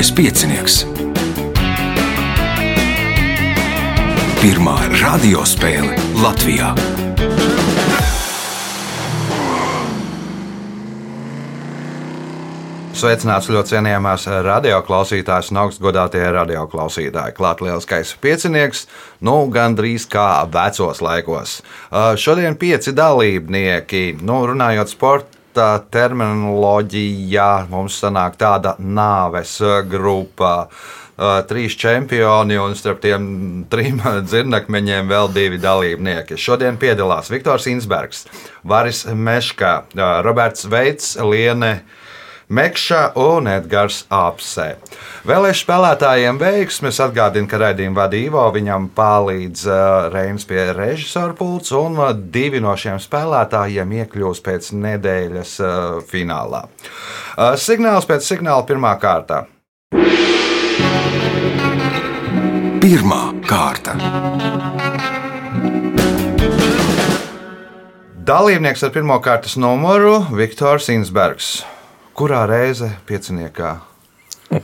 Mazais piecinieks. Pirmā radiospēle Latvijā. Sveicināts ļoti cienījamās radioklausītājas un augstgadātie radioklausītāji. Klāt lielskais piecinieks, nu gandrīz kā vecos laikos. Uh, Šodien pieci dalībnieki, nu runājot sporta terminoloģijā, mums sanāk tāda nāves grupa. Uh, trīs čempioni un starp tiem trim dzirnakmeņiem vēl divi dalībnieki. Šodien piedalās Viktors Insbergs, Varis Meškā, Roberts Veits, Liene Mekša un Edgars Apse. Vēlēšu spēlētājiem veiksmes atgādina, ka raidījuma vadīvo viņam palīdz uh, Reinas pie režisora pults, un uh, divi no šiem spēlētājiem iekļūs pēc nedēļas uh, finālā. Signāls pēc signāla pirmā kārta. Pirmā kārta. Dalībnieks ar pirmā kārtas numuru - Viktors Insbergs. Kurā reize pieciniekā?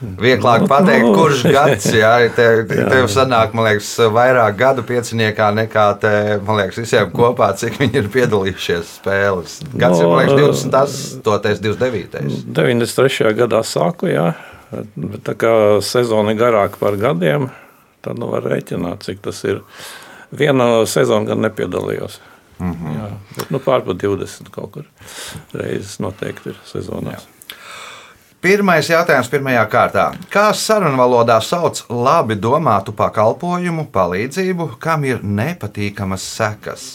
Vieglāk pateikt, kurš gads, jā, tev, tev sanāk, man liekas, vairāk gadu pieciniekā nekā te, man liekas, visiem kopā, cik viņi ir piedalījušies spēles. Gads ir, man liekas, 28, 29. 93. gadā sāku, jā, bet tā kā sezona ir garāka par gadiem, tad nu var rēķināt, cik tas ir. Viena sezona gan nepiedalījos. Mm -hmm. jā, bet nu, pārpa 20 kaut kur reizes noteikti ir sezonās. Jā. Pirmais jautājums pirmajā kārtā. Kā sarunvalodā sauc labi domātu pakalpojumu, palīdzību, kam ir nepatīkamas sekas?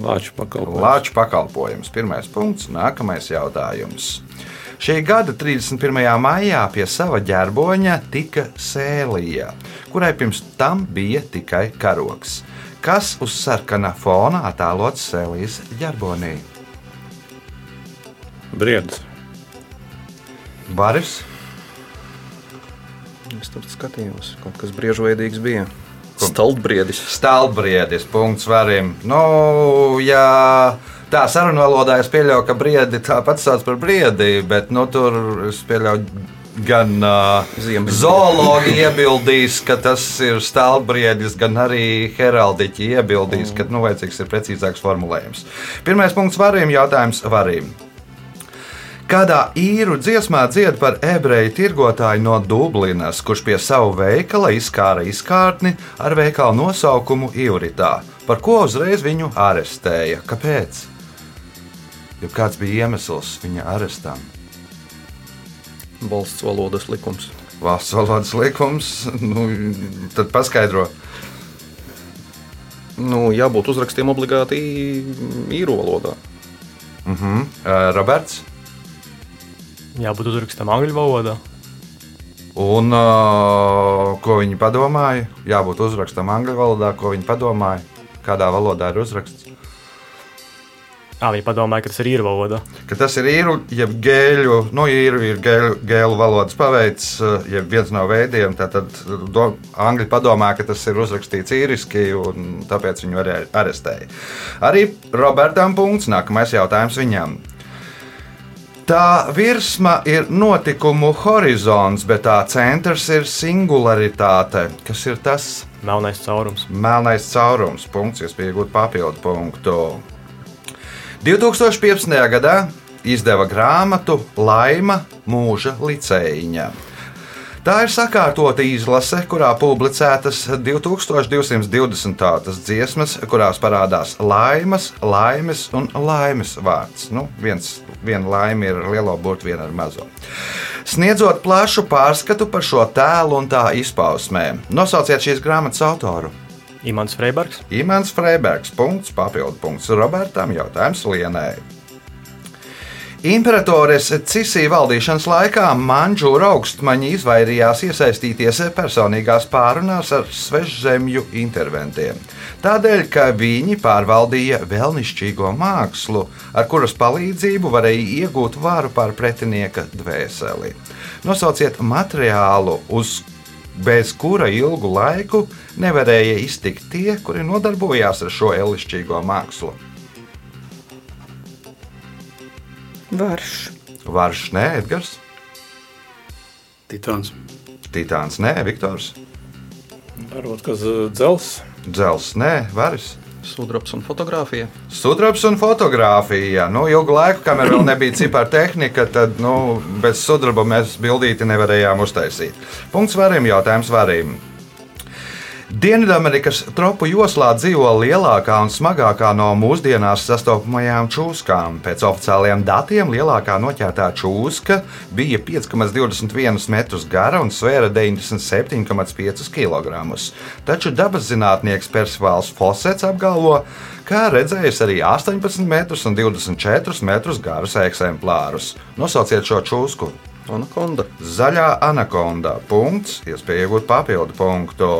Lāču pakalpojums. Lāču pakalpojums. Pirmais punkts, nākamais jautājums. Šī gada 31. maijā pie sava ģerboņa tika sēlija, kurai pirms tam bija tikai karoks. Kas uz sarkana fona attēlots sēlijas ģerbonī? Briedis. Baris. Es tur skatījos, kaut kas briežveidīgs bija. Stalbriedis. Stalbriedis. Punkts varim. Nu, ja tā sarunvalodā es pieļauju, ka briedi tāpat sauc par briedi, bet nu, tur es pieļauju. Gan uh, zoologi iebildīs, ka tas ir stāvbriedis, gan arī heraldiķi iebildīs, mm. ka nu, vajadzīgs ir precīzāks formulējums. Pirmais punkts varim, jautājums varim. Kādā īru dziesmā dzied par ebreju tirgotāju no Dublinas, kurš pie savu veikala izkāra izkārtni ar veikala nosaukumu Ivritā, par ko uzreiz viņu arestēja. Kāpēc? Jo kāds bija iemesls viņa arestam? Valsts valodas likums. Valsts valodas likums, nu, tad paskaidro. Nu, jābūt uzrakstiem obligāti īru valodā. Uh -huh. uh, Roberts. Jābūt uzrakstam angļu valodā. Un uh, ko viņi padomāja? Jābūt uzrakstam angļu valodā, ko viņi padomāja. Kādā valodā ir uzraksts? À, viņi padomāja, ka tas ir īru valoda. Ka tas ir īru, jeb gēļu, nu, īru ir gēļu, gēlu valodas paveids, jeb viens no veidiem. Tad do, angļi padomāja, ka tas ir uzrakstīts īriski, un tāpēc viņu arī arestēja. Arī Robertam punkts, nākamais jautājums viņam. Tā virsma ir notikumu horizons, bet tā centrs ir singularitāte. Kas ir tas? Melnais caurums. Melnais caurums. Punkts, iespēja iegūt papildu punktu. 2015. gadā izdeva grāmatu Laima mūža licējiņa. Tā ir sakārtota izlase, kurā publicētas 2220 tādas dziesmas, kurās parādās laimes, laimes un laimes vārds. Nu, viens, viena laime ir lielo burbuļu, viena ir mazo. Sniedzot plašu pārskatu par šo tēlu un tā izpausmēm, nosauciet šīs grāmatas autoru. Imants Freibergs. Imants Freibergs. Punkts, papildu punkts Robertam. Jautājums Lienai. Imperatores Cisī valdīšanas laikā Manžūra augstmaņi izvairījās iesaistīties personīgās pārunās ar svežzemju interventiem. Tādēļ, ka viņi pārvaldīja vēlnišķīgo mākslu, ar kuras palīdzību varēja iegūt varu pār pretinieka dvēseli. Nosauciet materiālu, uz bez kura ilgu laiku nevarēja iztikt tie, kuri nodarbojās ar šo elišķīgo mākslu. Varš. Varš, nē, Edgars. Titāns. Titāns, nē, Viktors. Varbūt kas uh, dzels. Dzels, nē, Varis. Sudrabs un fotografija. Sudrabs un fotografija. Nu, ilgu laiku, kamēr vēl nebija cipartehnika, tad nu, bez sudraba mēs bildīti nevarējām uztaisīt. Punkts varim, jautājums varim. Dienvidamerikas tropu joslā dzīvo lielākā un smagākā no mūsdienās sastopamajām čūskām. Pēc oficiālajiem datiem lielākā noķertā čūska bija 5,21 metrus gara un svēra 97,5 kg. Taču dabas zinātnieks Persvāls Fosets apgalvo, ka redzējis arī 18 metrus un 24 metrus garus eksemplārus. Nosauciet šo čūsku! Anakonda. Zaļā anakonda. Punkts, iespēja iegūt papildu punktu.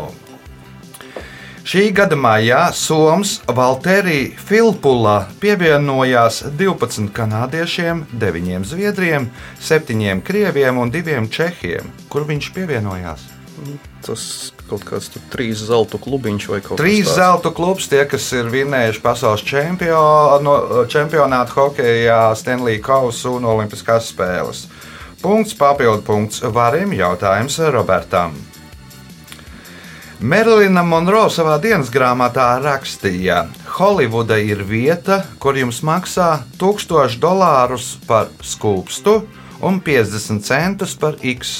Šī gada maijā Somijas Valterija Filpula pievienojās 12 kanādiešiem, 9 zviedriem, 7 krieviem un 2 čehiem. Kur viņš pievienojās? Tas kaut kāds tur trīs zelta klubiņš vai kaut kas Trīs tāds. zelta klubs, tie, kas ir vinnējuši pasaules čempionu, čempionātu hokeja, Stanley Kausa un Olimpiskās spēles. Punkts, papildu punkts varim, jautājums Robertam. Merilina Monroe savā dienas grāmatā rakstīja, ka Holivuda ir vieta, kur jums maksā 1000 dolārus par skūpstu un 50 centus par X.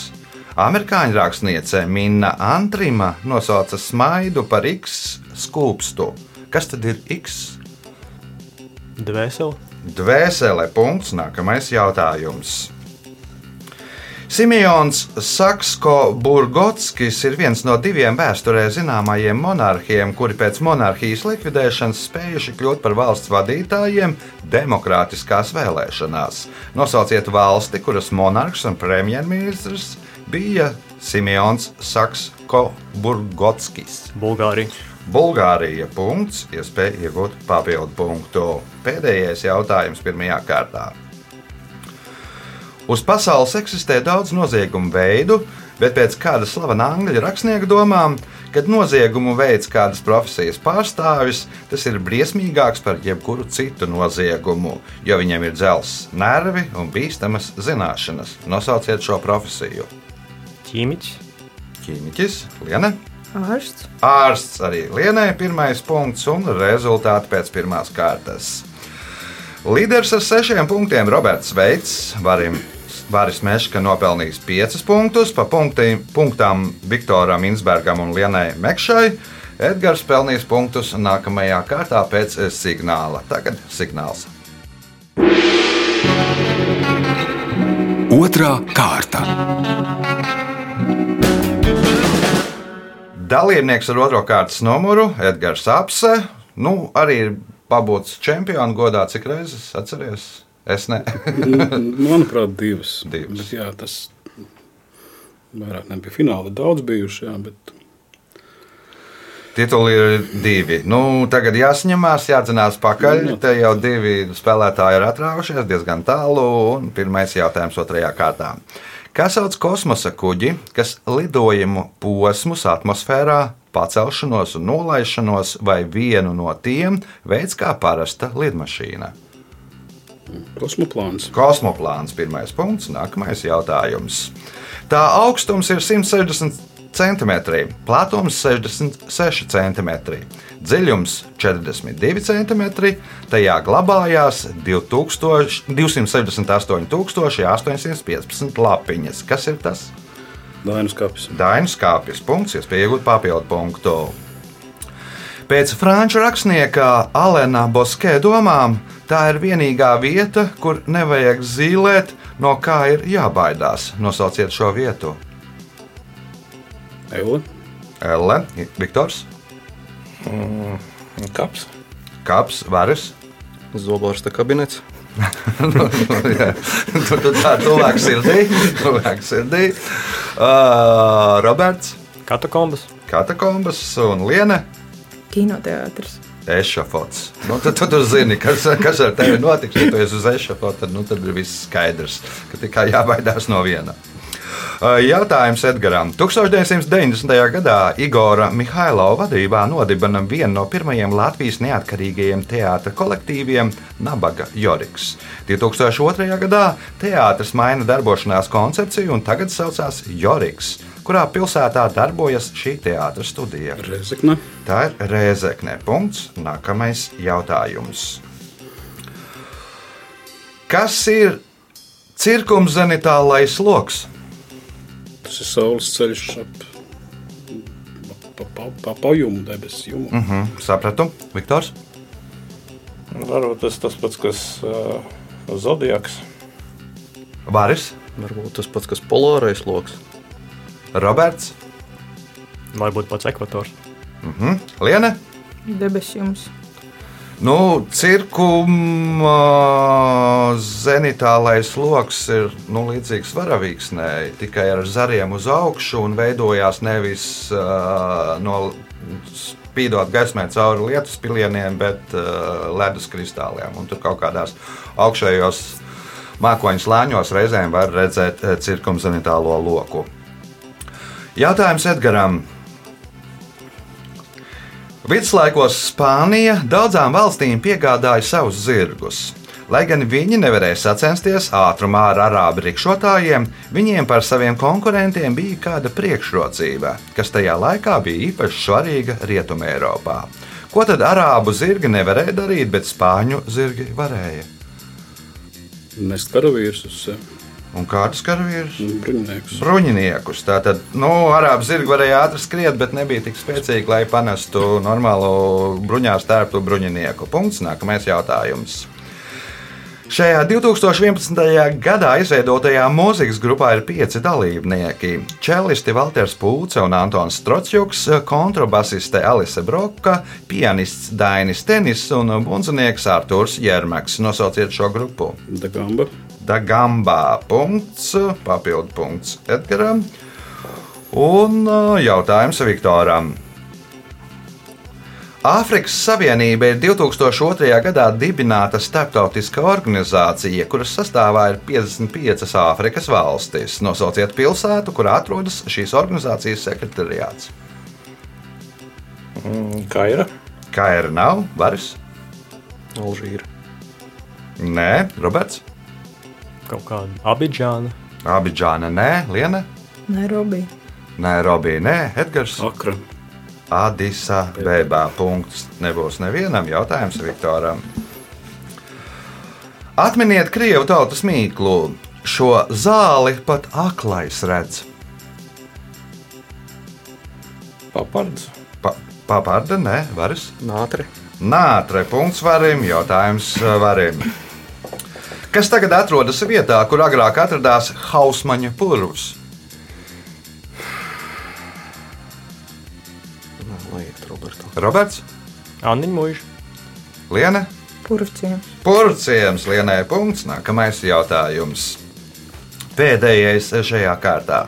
Amerikāņu rakstniece Minna Antrima nosauca smaidu par X skūpstu. Kas tad ir X? Dvēseli. Dvēsele. Punkts. Nākamais jautājums. Simons Saksko-Burgotskis ir viens no diviem vēsturē zināmajiem monarhiem, kuri pēc monarhijas likvidēšanas spējuši kļūt par valsts vadītājiem demokrātiskās vēlēšanās. Nosauciet valsti, kuras monarhs un premjerministrs bija Simons Saksko-Burgotskis. Bulgārija. Bulgārija. Punkts, iespēja iegūt papildu punktu. Pēdējais jautājums pirmajā kārtā. Uz pasaules eksistē daudz noziegumu veidu, bet pēc kāda slavena angļu rakstnieka domām, kad noziegumu veids kādas profesijas pārstāvis, tas ir briesmīgāks par jebkuru citu noziegumu, jo viņam ir dzelzs nervi un bīstamas zināšanas. Nosauciet šo profesiju. Ķīmiķis. Ķīmiķis, Liene. Ārsts. Ārsts arī Lienai pirmais punkts un rezultāti pēc pirmās kārtas. Līderis ar sešiem punktiem Roberts Veits, varim, Varis Meška nopelnījis piecus punktus, pa punktiem, punktām Viktoram Insbergam un Lienai Mekšai. Edgars pelnīs punktus nākamajā kārtā pēc signāla. Tagad signāls. Otra kārta. Dalībnieks ar otro kārtas numuru Edgars Apse. Nu, arī ir pabūts čempionu godā, cik reizes atceries? Es ne. Manuprāt, divas. Divas. Bet, jā, tas vairāk ne pie fināla daudz bijuši. Jā, bet Tituli ir divi. Nu, tagad jāsaņemās, jādzinās pakaļ. Nu, Te jau divi spēlētāji ir atrāvušies diezgan tālu. Pirmais jautājums otrajā kārtā. Kā sauc kosmosa kuģi, kas lidojumu posmus atmosfērā, pacelšanos un nolaišanos vai vienu no tiem veids kā parasta lidmašīna? kosmoplāns. Kosmoplāns pirmais punkts, nākamais jautājums. Tā augstums ir 160 cm, platums 66 cm, dziļums 42 cm, tajā glabājās 2000 268,815 lapiņas. Kas ir tas? Dainas kapis. Dainas kāpjas punkts, iespēja iegūt papildu punktu. Pēc franču rakstnieka Alena Boskē domām, tā ir vienīgā vieta, kur nevajag zīmēt, no kā ir jābaidās. Nosauciet šo vietu. Eule. Elle, Viktors, Kaps. Kaps, Varis. Zoborsta kabinets. Nu, jā. tu, tu tā tuvāk sirdī. Tuvāk sirdī. Uh, Roberts, Katakombas. Katakombas un Liene. Kinoteātris. Ešafots. Nu, tad tu, tu zini, kas, kas ar tevi notiks. Ja tu esi uz ešafota, tad, nu, tad ir viss skaidrs, ka tikai jābaidās no viena. Jautājums Edgaram. 1990. gadā Igora Mihailova vadībā nodibina vienu no pirmajiem Latvijas neatkarīgajiem teātra kolektīviem - Nabaga Joriks. 2002. gadā teātris maina darbošanās koncepciju un tagad saucās Joriks. Kurā pilsētā darbojas šī teātris studija? Rezekne. Tā ir Rēzekne. Punkts. Nākamais jautājums. Kas ir cirkumzenitālais lokus? Tas ir saules ceļš ap pa, pa, pa, pa jumu, debesu jumu. Mm. Mhm, sapratu, Viktors. Varbūt tas tas pats, kas uh, Zodiaks. Varis, Varbūt tas pats, kas polārais lokus. Roberts, Varbūt pats ekvators. mhm, Liene. Debesis jums. Nu, cirkuma zenitālais lokus ir nu, līdzīgs varavīksnē, tikai ar zariem uz augšu un veidojās nevis uh, no spīdot gaismai cauri lietus pilieniem, bet uh, ledus kristāliem. Un tur kaut kādās augšējos mākoņu slāņos reizēm var redzēt cirkumzenitālo loku. Jautājums Edgaram. Viduslaikos Spānija daudzām valstīm piegādāja savus zirgus. Lai gan viņi nevarēja sacensties ātrumā ar arābu rikšotājiem, viņiem par saviem konkurentiem bija kāda priekšrocība, kas tajā laikā bija īpaši svarīga Rietumē Eiropā. Ko tad arābu zirgi nevarēja darīt, bet spāņu zirgi varēja? Nest karavīrus uz sevi. Un kādus karavīrus? Bruņinieks. bruņiniekus. Tātad, nu, arābu zirgi varēja ātri skriet, bet nebija tik spēcīgi, lai panestu normālu bruņās tērptu bruņinieku. Punkts. Nākamais jautājums. Šajā 2011. gadā izveidotajā mūzikas grupā ir pieci dalībnieki. Čelisti Valters Pūce un Antons Strocjuks, kontrabasiste Alise Broka, pianists Dainis Tenis un bunzinieks Artūrs Jermeks. Nosauciet šo grupu. Dagamba. Dagambā punkts, papildu punkts Edgaram. Un ā, jautājums Viktoram. Āfrikas Savienība ir 2002. gadā dibināta starptautiska organizācija, kuras sastāvā ir 55 Āfrikas valstis. Nosauciet pilsētu, kur atrodas šīs organizācijas sekretariāts. Mm, Kaira. Kā ir nav? Varis? Alžīra. Nē, Roberts. Kaut kāda Abidžāna. Abidžāna, nē, Liena. Nairobi. Nē, Robija, nē, Edgars. Akra. Adisa Bēbā. Punkts. Nebūs nevienam jautājums Viktoram. Atminiet krievu tautas mīklu. Šo zāli pat aklais redz. Papards. Pa, Paparda, nē, varas. Nātre. Nātre, punkts varim, jautājums uh, varim. Kas tagad atrodas vietā, kur agrāk atradās hausmaņa purvs? Roberto. Roberts, Anniņa mūža. Liena, Purvciems. Purciems, Lienai punkts. Nākamais jautājums. Pēdējais šajā kārtā.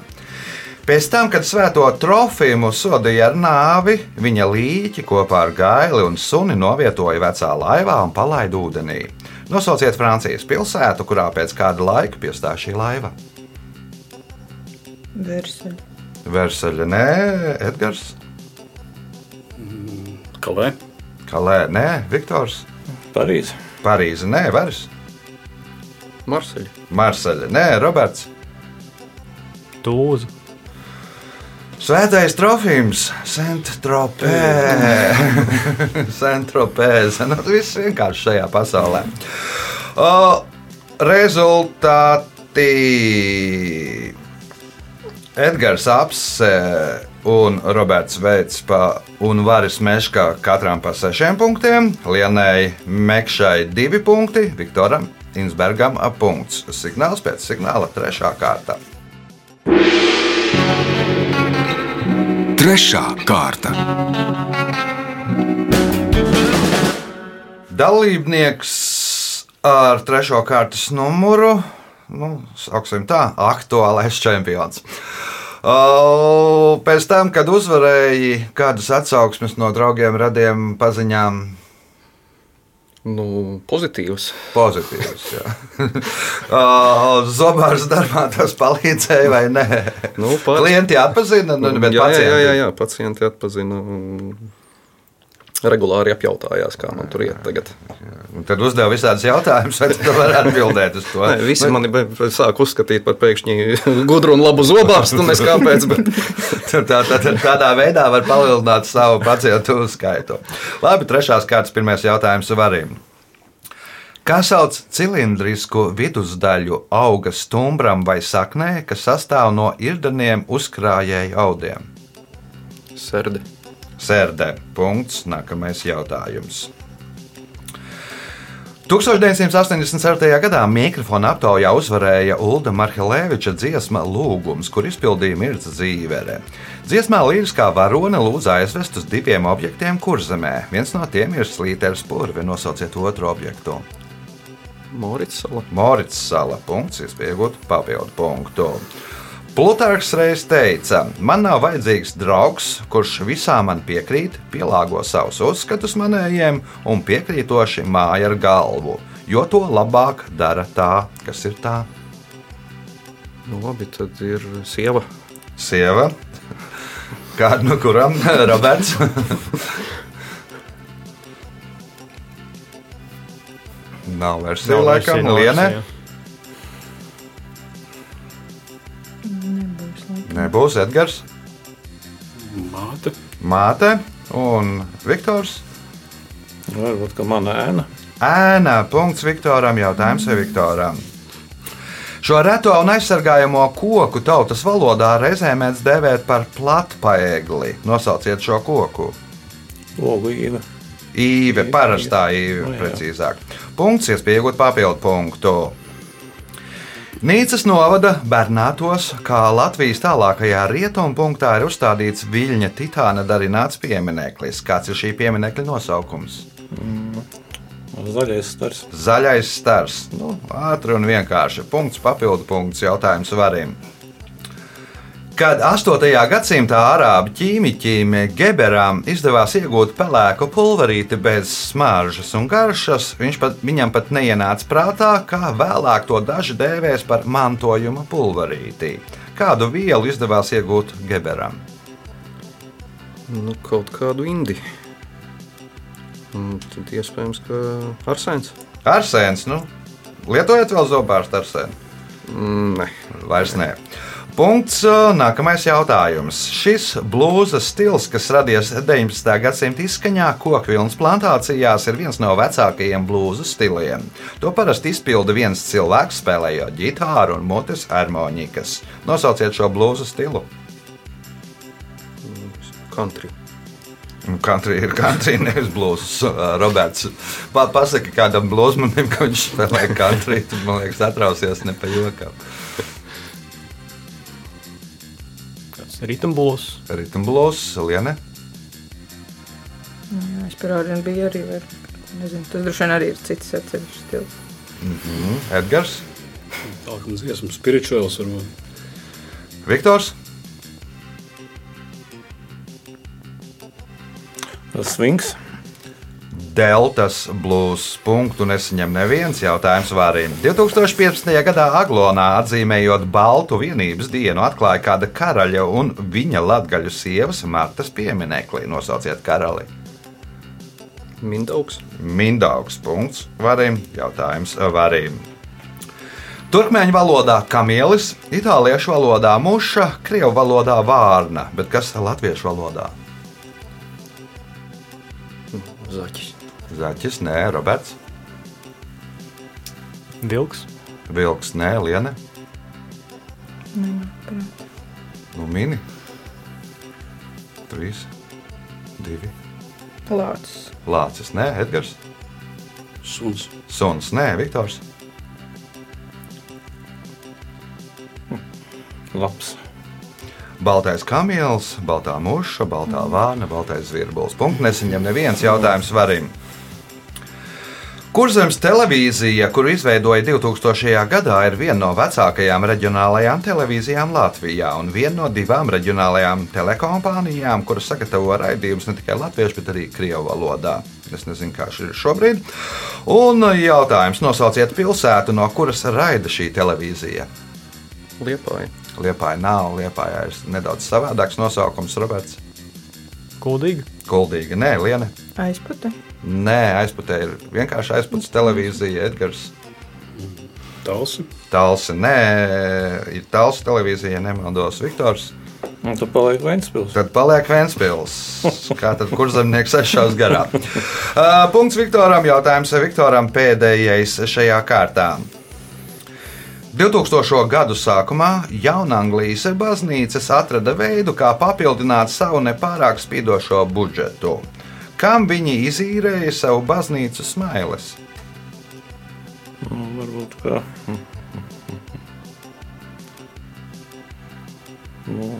Pēc tam, kad svēto trofimu sodīja ar nāvi, viņa līķi kopā ar gaili un suni novietoja vecā laivā un palaida ūdenī. Nosauciet Francijas pilsētu, kurā pēc kāda laika piestāja šī laiva. Versaļa. Versaļa, nē, Edgars, Kalē. Kalē, nē, Viktors, Parīze. Parīze, nē, Vars, Marseļa. Marseļa, nē, Roberts. Tūza. Svētais trofījums, Centropē. Centropēze. Nu, viss vienkārši šajā pasaulē. O, rezultāti. Edgars Apse un Roberts Veits pa, un Varis Meškā katram pa sešiem punktiem, Lienai Mekšai divi punkti, Viktoram Insbergam ap punkts. Signāls pēc signāla trešā kārta. Trešā kārta. Dalībnieks ar trešo kārtas numuru, nu, sauksim tā, aktuālais čempions. Pēc tam, kad uzvarēji kādas atsauksmes no draugiem, radiem, paziņām, Nu, pozitīvs. Pozitīvs. Zobārs darbā tas palīdzēja vai nē? Nu, pats- Klienti atpazina, nu, bet jā, pacienti. jā, jā, jā, pacienti atpazina. un Regulāri apjautājās, kā man tur iet tagad. Un Tad uzdeva visādus jautājumus, vai tu vari atbildēt uz to. Nē, visi mani sāk uzskatīt par pēkšņi gudru un labu zobārstu. Nes kāpēc, bet Tā, tā, tā, tādā veidā var palielināt savu pacientu skaitu. Labi, trešās kārtas, pirmais jautājums varim. Kā sauc cilindrisku vidusdaļu auga stumbram vai saknē, kas sastāv no irdaniem uzkrājēju audiem? sērdi. Sērdē. Punkts. Nākamais jautājums. 1987. gadā mikrofona aptaujā uzvarēja Ulda Marhelēviča dziesma Lūgums, kur izpildīja Mirza Zīvere. Dziesmā līriskā varone lūdza aizvest uz diviem objektiem kurzemē. Viens no tiem ir slīteris purvi. Nosauciet otru objektu. Morits sala. Morits sala. Punkts, iespējot papildu punktu. Plutarks reiz teica, man nav vajadzīgs draugs, kurš visā man piekrīt, pielāgo savus uzskatus manējiem un piekrītoši māja ar galvu, jo to labāk dara tā, kas ir tā. Nu, labi, tad ir sieva. Sieva, kāda no kurām Roberts? Nav vairs sieva, laikam, Liene. Nebūs Nebūs Edgars, Māte. Māte un Viktors. Varbūt, ka mana ēna. Ēna. Punkts Viktoram. Jautājums vai Viktoram. Šo reto un aizsargājamo koku tautas valodā reizē mēdz dēvēt par platpaegli. Nosauciet šo koku. Logu īva. Īve, parastā īve, Nu, jā. precīzāk. Punkts, iespējot papildu punktu. Nīcas novada Bernātos, kā Latvijas tālākajā rietumpunktā ir uzstādīts viļņa titāna darināts piemineklis. Kāds ir šī pieminekļa nosaukums? Zaļais stars. Zaļais stars. Nu, ātri un vienkārši. Punkts, papildu punkts, jautājums varim. Kad 8. gadsimtā arābu ķīmiķim Geberam izdevās iegūt pelēku pulverīti bez smaržas un garšas, viņš pat, viņam pat neienāca prātā, kā vēlāk to daži dēvēs par mantojuma pulverīti. Kādu vielu izdevās iegūt Geberam? Nu, kaut kādu indi. Un Tad iespējams, ka arsēns. Arsēns, nu, lietojat vēl zobārstu arsēnu? Mm, Nē, Vairs nē. Punkts. Nākamais jautājums. Šis blūzas stils, kas radies 19. gadsimta izskaņā, koku vilnas plantācijās, ir viens no vecākajiem blūzas stiliem. To parasti izpilda viens cilvēks, spēlējot ģitāru un mutes harmonikas. Nosauciet šo blūzas stilu. country. Country ir country, nevis blūzs. Roberts, pa, pasaki kādam blūzmanim, ka viņš spēlē country. Tad, man liekas, atrausies ne pa jokam. Rītambuls. Ritam blūzs, Liene. Jā, es parādīju, bija arī. Var, nezinu, tas droši vien arī ir cits atsevišķs stils. Edgars, Tā kā dziesma spirituāls varbūt. Viktors. Svings. Deltas blues punktu nesaņem neviens jautājums varim. 2015. gadā Aglonā atzīmējot Baltu vienības dienu, atklāja kāda karaļa un viņa latgaļu sievas Martas pieminekli. Nosauciet karali. Mindaugs. Mindaugs punkts varim, jautājums varim. Turkmeņu valodā kamielis, itāliešu valodā muša, krievu valodā vārna, bet kas latviešu valodā? Zaķis. Zaķis, nē, Roberts, Vilks. Vilks, nē, Liene, Prāt. nu, Mini. Trīs, divi. Lācis. Lācis, nē, Edgars, Suns. Suns, nē, Viktors. Labs. Baltais kamielis, baltā muša, baltā vārna, baltais zvirbulis. Punkts nesaņem neviens jautājums varim. Kurzems televīzija, kuru izveidoja 2000. gadā, ir viena no vecākajām reģionālajām televīzijām Latvijā un viena no divām reģionālajām telekompānijām, kuras sagatavo raidījumus ne tikai latviešu, bet arī krievu valodā. Es nezinu, kā šis ir šobrīd. Un jautājums nosauciet pilsētu, no kuras raida šī televīzija. Liepāja. Liepāja nav, Liepāja ir nedaudz savādāks nosaukums, Roberts. Kuldīgi. Kuldīga, nē, Liene. Aizpute. Nē, aizputē ir vienkārši aizputes televīzija, Edgars. Talsi. Talsi, nē, ir Talsi televīzija, nemaldos Viktors. Un tad paliek Ventspils. Tad paliek Vēnspils. Kā tad kurzemnieks aizšaus garām? Uh, punkts Viktoram. Jautājums Viktoram pēdējais šajā kārtā. 2000. gadu sākumā Jaunanglijas baznīcas atrada veidu, kā papildināt savu nepārāk spīdošo budžetu. Kam viņi izīrēja savu baznīcu smailes? Nu, varbūt kā. Nu,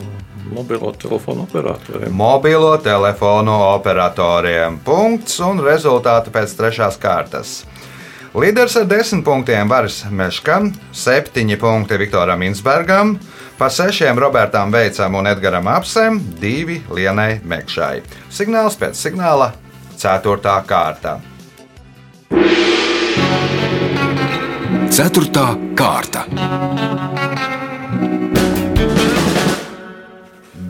mobilo telefonu operatoriem. Mobilo telefonu operatoriem. Punkts un rezultāti pēc trešās kārtas. Līderis ar desmit punktiem Varis Meškam, septiņi punkti Viktoram Insbergam, pa sešiem Robertam Veicam un Edgaram Apsem, divi Lienai Mekšai. Signāls pēc signāla - ceturtā kārta. Ceturtā kārta.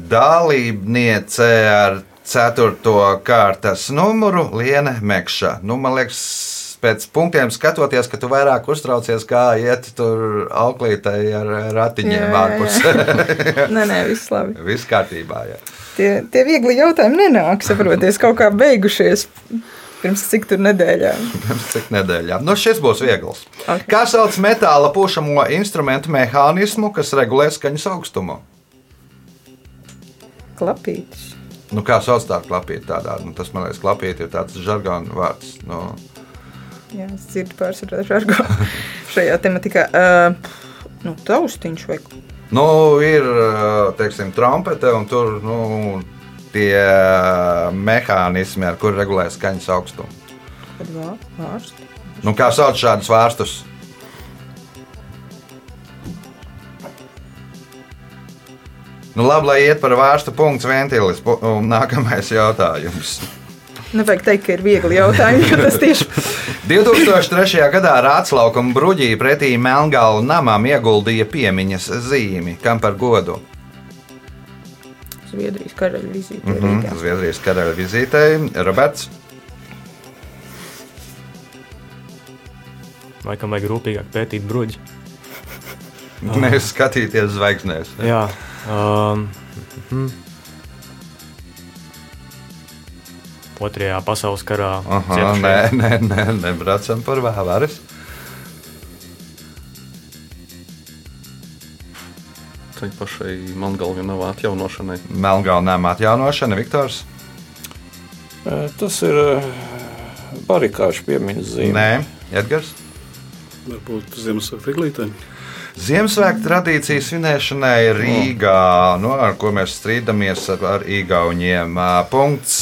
Dalībniece ar ceturto kārtas numuru Liena Mekša. Nu, man liekas, pēc punktiem skatoties, ka tu vairāk uztraucies, kā iet tur auklītei ar ratiņiem ārpus. Nē, nē, viss labi. Viss kārtībā. Jā. Tie, tie viegli jautājumi nenāk, saproties, kaut kā beigušies pirms cik tur nedēļām. Pirms cik nedēļām. Nu, šis būs viegls. Ok. Kā sauc metāla pušamo instrumentu mehānismu, kas regulē skaņas augstumu? Klapītis. Nu, kā sauc tādu klapīti? Tādā, nu, tas man liekas, klapīti ir tāds žargona vārds. Nu, Jā, es dzirdu pārsvarā žargo šajā tematikā. Uh, nu, taustiņš vai Nu, ir teiksim, trompete, un tur nu, tie mehānismi, ar kuriem regulē skaņas augstumu. kad vā- vārsti. Nu, kā sauc šādus vārstus? Nu, labi, lai iet par vārstu punktu ventilis. Nākamais jautājums. Nevajag teikt, ka ir viegli jautājumi, jo tas tieši 2003. gadā Rātslaukuma bruģī pretī Melngalnu namam ieguldīja piemiņas zīmi. Kam par godu? Zviedrijas karaļa vizīte Mm. -hmm. Zviedrijas karaļa vizītei Roberts. Laikam vajag rūpīgāk pētīt bruģi. Nevis skatīties zvaigznēs. Jā. Um, mhm. Otrajā pasaules karā Aha, nē, nē, nē, nebraucam par vēvaris. Tai pašai Melngalvai nav atjaunošanai. Melngalnām atjaunošana, Viktors. E, Tas ir e, barikāžu piemiņas zīme. Nē, Edgars. Varbūt Ziemassvētku eglītēm. Ziemassvētku tradīciju svinēšanai Rīgā, nu, ar ko mēs strīdamies ar, īgauniem. Punkts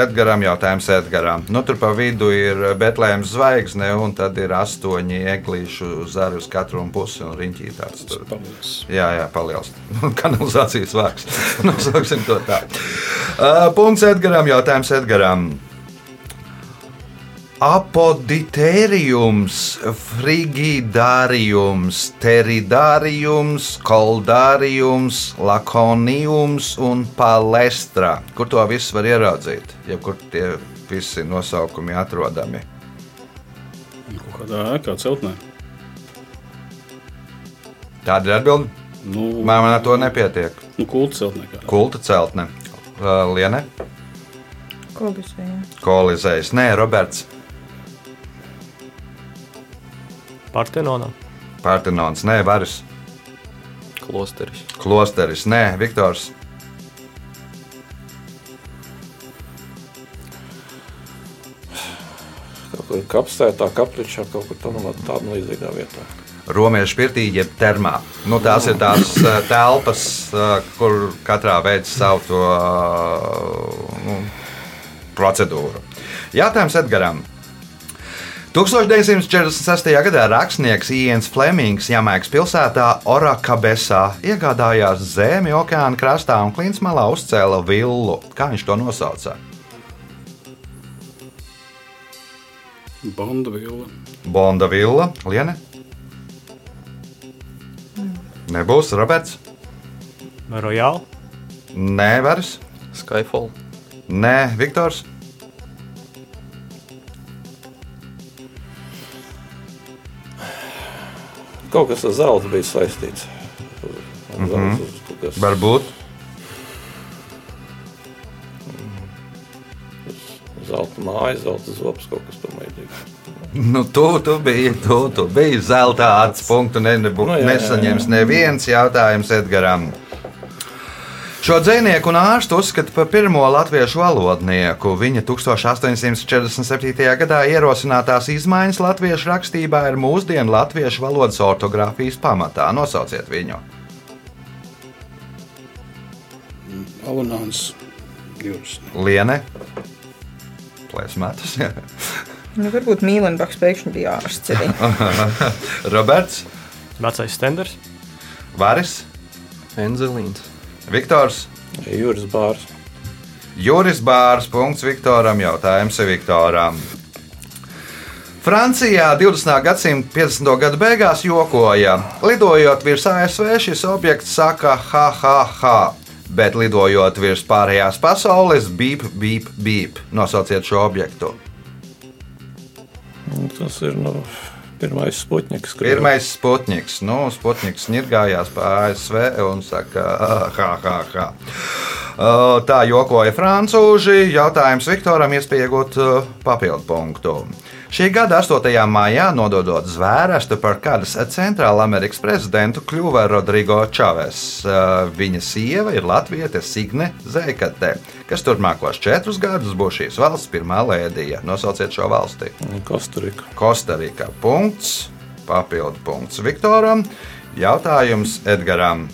Edgaram, jautājums Edgaram. Nu, tur pa vidu ir Betlēmas zvaigzne, un tad ir astoņi eglīšu zari uz katru pusi un riņķī tāds tur. Jā, jā, paliels. Kanalizācijas vārks. Nosauksim to tā. Punkts Edgaram, jautājums Edgaram. Apoditērijums, frigidārijums, teridārijums, koldārijums, lakonijums un palestra. Kur to visu var ieraudzīt? Jebkur tie visi nosaukumi atrodami. Kaut kādā ēkā celtnē. Tāda ir atbilde. Nu, Man ar to nepietiek. nu kulta celtnē. kā. Kulta celtne. Liene, Kolisejā. kolizējs. Nē, Roberts. Partenonā. Partenons, nē, Varis. Klosteris. Klosteris, nē, Viktors. Kapsētā, kapličā, kaut kur tādā tādā līdzīgā vietā. Romiešu pirtī, jeb termā. Nu, tās ir tās uh, telpas, uh, kur katrā veids savu to uh, nu, procedūru. Jautājums Edgaram. 1946. gadā rakstnieks Iens Flemings Jamaikas pilsētā Orakabesā iegādājās zemi okeāna krastā un klintsmalā uzcēla villu. Kā viņš to nosauca? Bonda vila. Bonda villa, Liene. Nebūs Roberts. Royal, Nē, Vars. Skyfall. Nē, Viktors. Kaut kas ar zelta bija saistīts. Ar zelta, kaut kas- Varbūt. Zelta māja, zelta zops, kaut kas tamlīdzīgs. Nu, tu, tu biji, tu, tu biji zelta acis punktu. Ne, nebū, Nu, jā, jā, nesaņems jā. neviens jautājums Edgaram. Šo dzinieku un ārstu uzskata par pirmo latviešu valodnieku. Viņa 1847. gadā ierosinātās izmaiņas latviešu rakstībā ir mūsdienu latviešu valodas ortogrāfijas pamatā. Nosauciet viņu. Alunāns Jūras. Liene. Plēsmētas. Nu, varbūt Mīlenbaks pēkšņi bija ārsts arī. Roberts, vecais stenders, Varis, Enzelīns. Viktors. Jūras bārs. Juris Bārs. Punkts Viktoram. Jautājums Viktoram. Francijā 20. gadsimta 50. gada beigās jokoja. Lidojot virs ASV, šis objekts saka ha, ha, ha. Bet lidojot virs pārējās pasaules, bīp, bīp, bīp. Nosauciet šo objektu. Un Tas ir nu, pirmais sputniks. Pirmais sputniks. Nu, sputniks nirgājās pa ASV un saka, ha, ha, ha. Uh, Tā jokoja francūži. Jautājums Viktoram uh, papildu punktu. Šī gada 8. maijā, nododot zvērestu par kādas Centrāla Amerikas prezidentu, kļuva Rodrigo Čaves. Uh, Viņa sieva ir Latvijas Signe Zeikate, kas turpmākos četrus gadus būs šīs valsts pirmā lēdija. Nosauciet šo valsti. Kostarika. Kostarika. Punkts. Papildu punkts Viktoram. Jautājums Edgaram.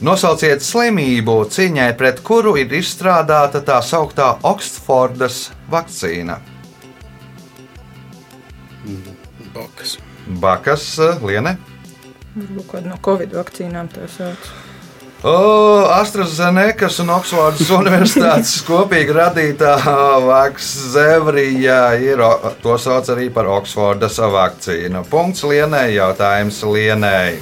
Nosauciet slimību, cīņai pret kuru ir izstrādāta tā sauktā Oksfordas vakcīna. Bakas. Bakas eh, liene. Varbūt kāda no Covid vakcīnām tā sauc. AstraZenekas un Oksfordas Universitātes kopīgi radītā vakcīna ir, o- to sauc arī par Oksfordas vakcīnu. Punkts lienai, jautājums lienai.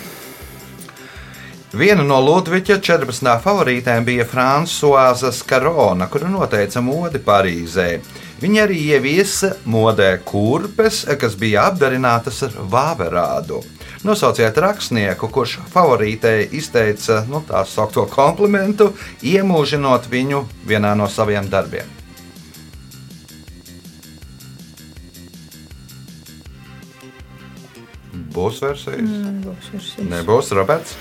Viena no Ludviča 14. favorītēm bija Frančiska Skarona, kura noteica modi Parīzē. Viņa arī ieviesa modē kurpes, kas bija apdarinātas ar vāverādu. Nosauciet rakstnieku, kurš favorītei izteica nu, tā saucamo komplimentu, iemūžinot viņu vienā no saviem darbiem. Būs versijas? Mm, būs versijas. Nebūs Roberts.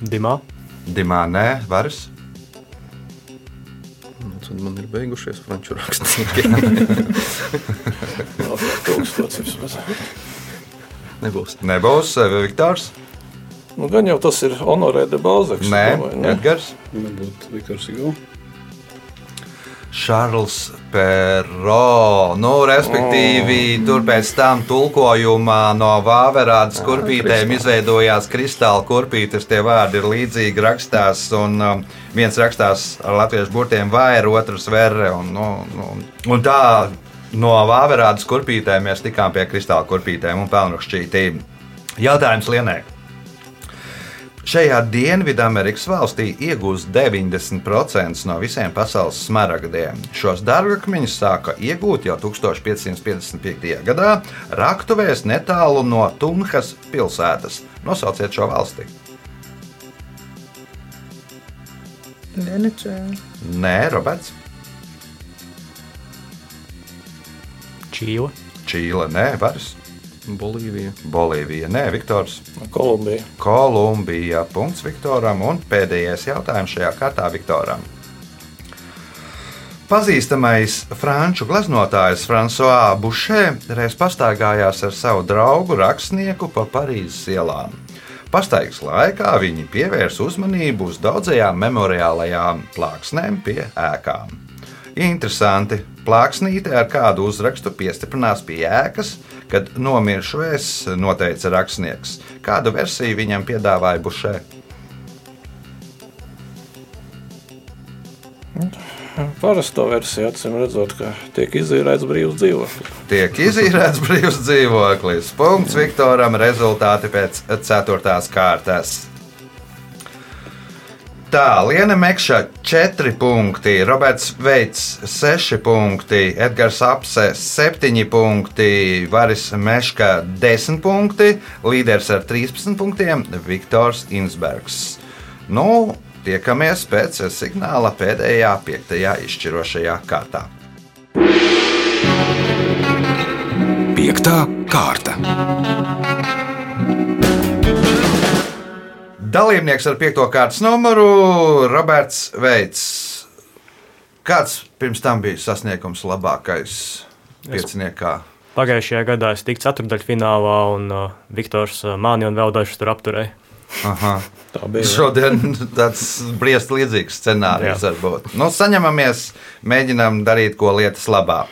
Dimā, Dimā, nē, Varas. Tad man ir beigušies franču rakstnieki. Nebūs. Nebūs eh, Viktors. Nu, gan jau tas ir Honorē de Balzaks. Nē? Edgars. Varbūt Viktors Igo. Šarls Perro. Nu, respektīvi, oh. tur pēc tam tulkojumā no vāverādas kurpītēm izveidojās kristāla kurpītes. Tie vārdi ir līdzīgi rakstās, un um, viens rakstās ar latviešu burtiem vair, otrs verre. Un, nu, nu, un tā no vāverādas kurpītēm mēs tikām pie kristāla kurpītēm un pelnrakšķītīm. Jautājums Lienai. Šajā Dienvidamerikas valstī iegūst 90% no visiem pasaules smaragdiem. Šos dārgakmeņus sāka iegūt jau 1555. gadā Raktuvēs netālu no Tunhas pilsētas. Nosauciet šo valsti. Venecijā. Nē, Roberts. Čīla, Čīle, nē, Varas. Bolīvija. Bolīvija, nē, Viktors. Kolumbija. Kolumbija. Punkts Viktoram un pēdējais jautājums šajā kārtā Viktoram. Pazīstamais franču gleznotājs François Bušē reiz pastaigājās ar savu draugu rakstnieku pa Parīzes ielām. Pastaigas laikā viņi pievērsa uzmanību uz daudzajām memoriālajām plāksnēm pie ēkām. Interesanti, plāksnīte ar kādu uzrakstu piestiprinās pie ēkas, kad nomiršu es, noteica rakstnieks. Kādu versiju viņam piedāvāja Bušē? Parasto versiju acīm redzot, ka tiek izīrēts brīvs dzīvoklis. Tiek izīrēts brīvs dzīvoklis. Punkts Viktoram. Rezultāti pēc ceturtās kārtas. Tā, Liena Mekša 4 punkti, Roberts Veits 6 punkti, Edgars Apse 7 punkti, Varis Meška 10 punkti, līderis ar 13 punktiem Viktors Insbergs. Nu, tiekamies pēc signāla pēdējā, piektajā izšķirošajā kārtā. Piektā kārta. Dalībnieks ar piekto kārtas numuru - Roberts Veits. Kāds pirms tam bija sasniegums labākais pieciniekā? Pagājušajā gadā es tiku ceturdaļfinālā, un uh, Viktors uh, mani un vēl dažus tur apturēja. Aha. Tā bija. Šodien tāds briest līdzīgs scenārijs var būt. Nu, saņemamies, mēģinām darīt ko lietas labā.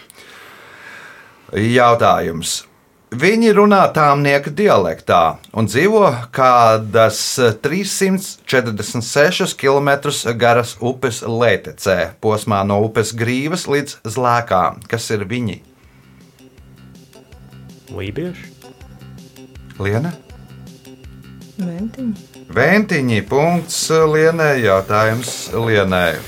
Jautājums. Viņi runā tāmnieka dialektā un dzīvo kādas 346 km garas upes lētecē, posmā no upes grīvas līdz zlēkām. Kas ir viņi? Lībieši? Liena? Ventiņi. Ventiņi, punkts Lienai, jautājums Lienai.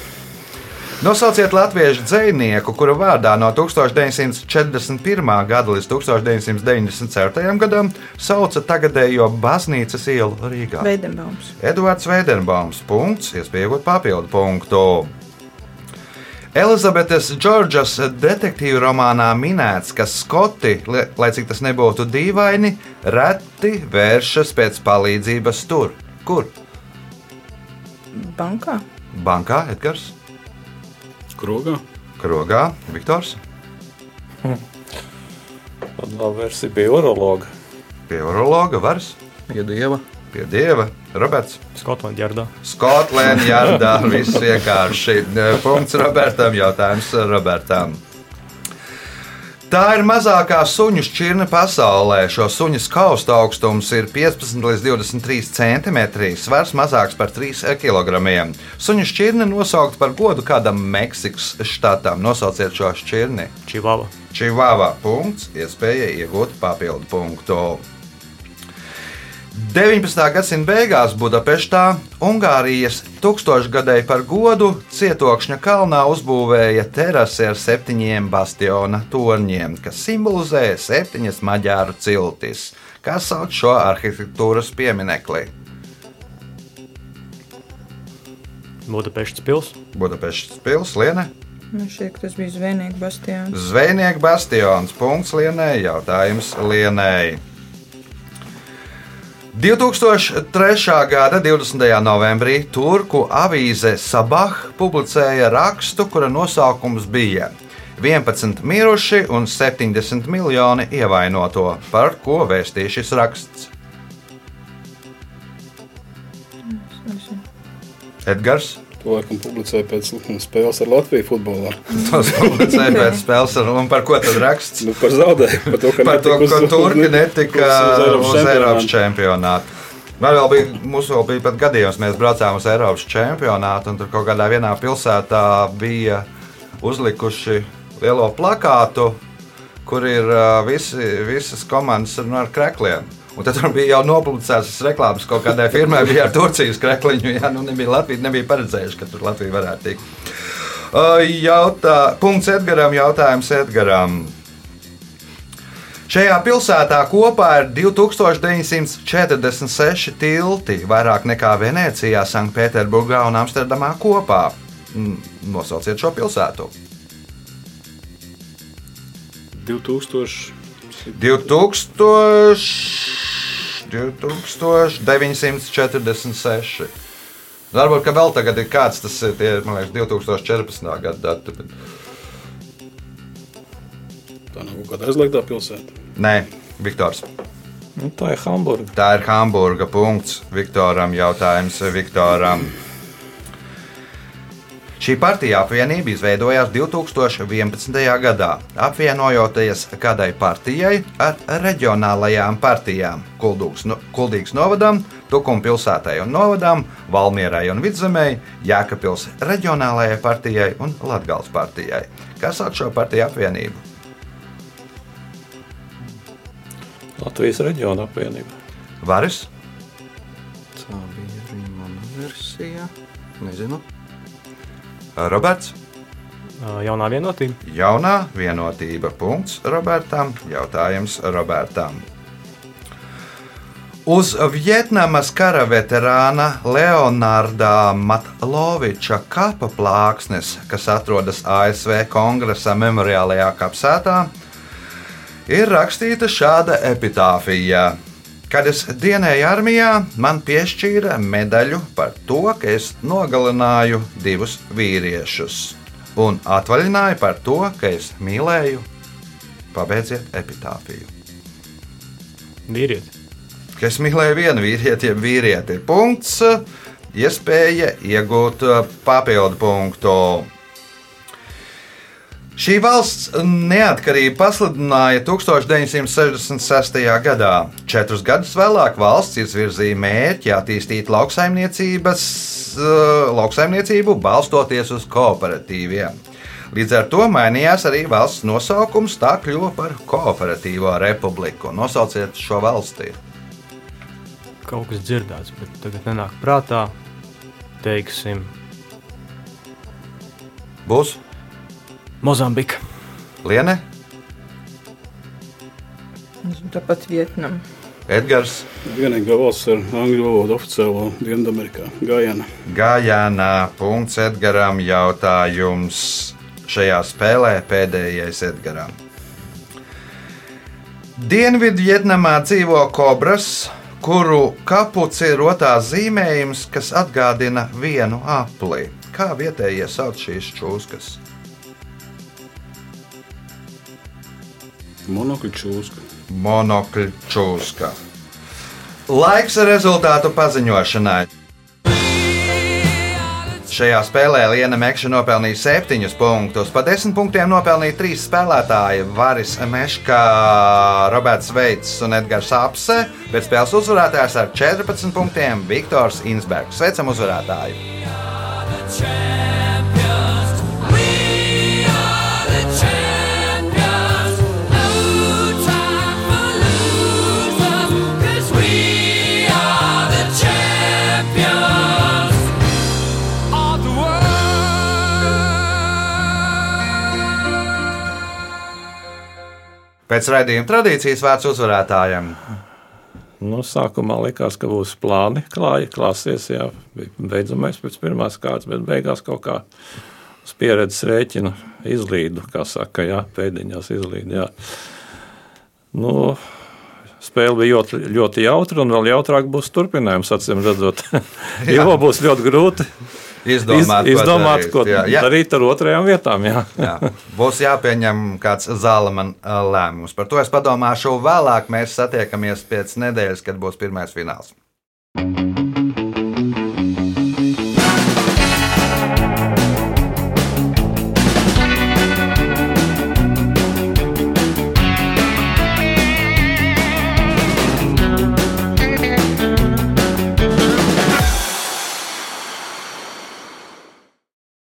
Nosauciet latviešu dzinieku, kura vārdā no 1941. gada līdz 1994. gadam sauca tagadējo baznīcas ielu Rīgā. Veidenbaums. Edvards Veidenbaums. Punkts, iespējot papildu punktu. Elizabetes Džordžas detektīvu romānā minēts, ka skoti, lai cik tas nebūtu dīvaini, reti vēršas pēc palīdzības tur. Kur? Bankā. Bankā, Edgars, Krogā. Krogā, Viktors, Tad vēl versija bija urologa. pie urologa, Vars, Pie dieva. pie dieva, Roberts. Skotlandjardā. Skotlēna jārdā, viss vienkārši. Punkts Robertam, jautājums Robertam. Tā ir mazākā suņu šķirne pasaulē. Šo suņu skaustu augstums ir 15 līdz 23 cm, svars mazāks par 3 kg. Suņu šķirne nosaukt par godu kādam Meksikas štatam. Nosauciet šo šķirni. Čivava. Čivāvā punkts, iespēja iegūt papildu punktu. 19. gadsimta beigās Budapeštā Ungārijas tūkstošgadēji par godu cietokšņa kalnā uzbūvēja terasi ar septiņiem bastiona torņiem, kas simbolizē septiņas maģāru ciltis. Kā sauc šo arhitektūras pieminekli? Budapeštas pils. Budapeštas pilsēta, Man šķiet, ka tas bija zvejnieku bastions. Zvejnieku bastions. Punkts Lienai. Jautājums Lienai. 2003. gada 20. novembrī turku avīze Sabah publicēja rakstu, kura nosaukums bija 11 miruši un 70 miljoni ievainoto, par ko vēstīja šis raksts. Edgars. To laikam publicēja pēc spēles ar Latviju futbolā. Tas publicēja pēc spēles, ar- un par ko tad raksts? Nu, par zaudējumu. Par to, ka, Par to, ka uz- turki netika uz uz Eiropas čempionātu. Man vēl bija, mums vēl bija pat gadījums, mēs braucām uz Eiropas čempionātu, un tur kaut kādā vienā pilsētā bija uzlikuši lielo plakātu, kur ir visi, visas komandas ar, nu, ar krekliem. Un tad tur bija jau nopublicēts reklāmas kaut kādai firmai, bija ar Turcijas krekliņu. Jā, nu nebija Latvija, nebija paredzējuši, ka tur Latvija varētu tikt. Jautā, punkts Edgaram, jautājums Edgaram. Šajā pilsētā kopā ir 2946 tilti, vairāk nekā Venecijā, Sanktpēterburgā un Amsterdamā kopā. Mm, Nosauciet šo pilsētu. 2000. 2000, 2946. Varbūt, ka vēl tagad ir kāds, tas ir tie, man liekas, 2014. gada dati. bet- Tā nav kaut kāda aizliegtā pilsēta. Nē, Viktors. Nu, tā ir Hamburga. Tā ir Hamburga punkts Viktoram. Jautājums Viktoram. Šī partija apvienība izveidojās 2011. gadā, apvienojoties kādai partijai ar reģionālajām partijām - Kuldīgas novadam, Tukuma pilsētai un novadām, Valmierai un Vidzemēji, Jēkabils reģionālajai partijai un Latgales partijai. Kas sauc šo partiju apvienību? Latvijas reģiona apvienība. Varis, Tā bija arī mana versija. Nezinu. Roberts, Jaunā vienotība. jaunā vienotība. Punkts Robertam. Jautājums Robertam. Uz Vietnamas kara veterāna Leonarda Matloviča kapa plāksnes, kas atrodas ASV Kongresa memoriālajā kapsētā, ir rakstīta šāda epitāfija. Kad es dienēju armijā, man piešķīra medaļu par to, ka es nogalināju divus vīriešus, un atvaļināja par to, ka es mīlēju. Pabeidziet epitāfiju. Vīrieti. Ka es mīlēju vienu vīrieti, jeb vīrieti. Punkts, iespēja iegūt papildu punktu. Šī valsts neatkarību pasludināja 1966. gadā. Četrus gadus vēlāk valsts izvirzīja mērķi attīstīt eh, lauksaimniecību balstoties uz kooperatīviem. Līdz ar to mainījās arī valsts nosaukums, tā kļuva par Kooperatīvo republiku. Nosauciet šo valsti. Kaut kas dzirdēts, bet tagad nenāk prātā. Teiksim, Būs Mozambika. Liene, Tāpat Vietnam. Edgars, Vienīgā valsts ar angļu valodu oficiālo Dienvidamerikā - Gājana. Gājānā. Punkts Edgaram. Jautājums šajā spēlē pēdējais Edgaram. Dienvidvietnamā dzīvo kobras, kuru kapuci ir otās zīmējums, kas atgādina vienu apli. Kā vietējie sauc šīs čūskas? Monokļu čūska. Monokļu čūska. Laiks rezultātu paziņošanai. Šajā spēlē Liena Mekša nopelnīja 7 punktus. Pa 10 punktiem nopelnīja 3 spēlētāji - Varis Meškā, Roberts Veits un Edgars Apse, bet spēles uzvarētājs ar 14 punktiem - Viktors Insbergs. Sveicam uzvarētāju! Pēc raidījuma tradīcijas vērts uzvarētājiem. Nu, sākumā likās, ka būs plāni, klāja, klāsies, jā, beidzamais pēc pirmās kārtas, bet beigās kaut kā uz pieredzes rēķina izlīdu, kā saka, jā, pēdiņās izlīdu, jā. Nu, spēle bija ļoti, ļoti jautra, un vēl jautrāk būs turpinājums, acīm redzot, jo būs ļoti grūti Izdomāt, iz, izdomāt ko darīt. Jā, jā. darīt ar otrajām vietām, jā. Jā, būs jāpieņem kāds zāleman lēmums. Par to es padomāšu vēlāk. Mēs satiekamies pēc nedēļas, kad būs pirmais fināls.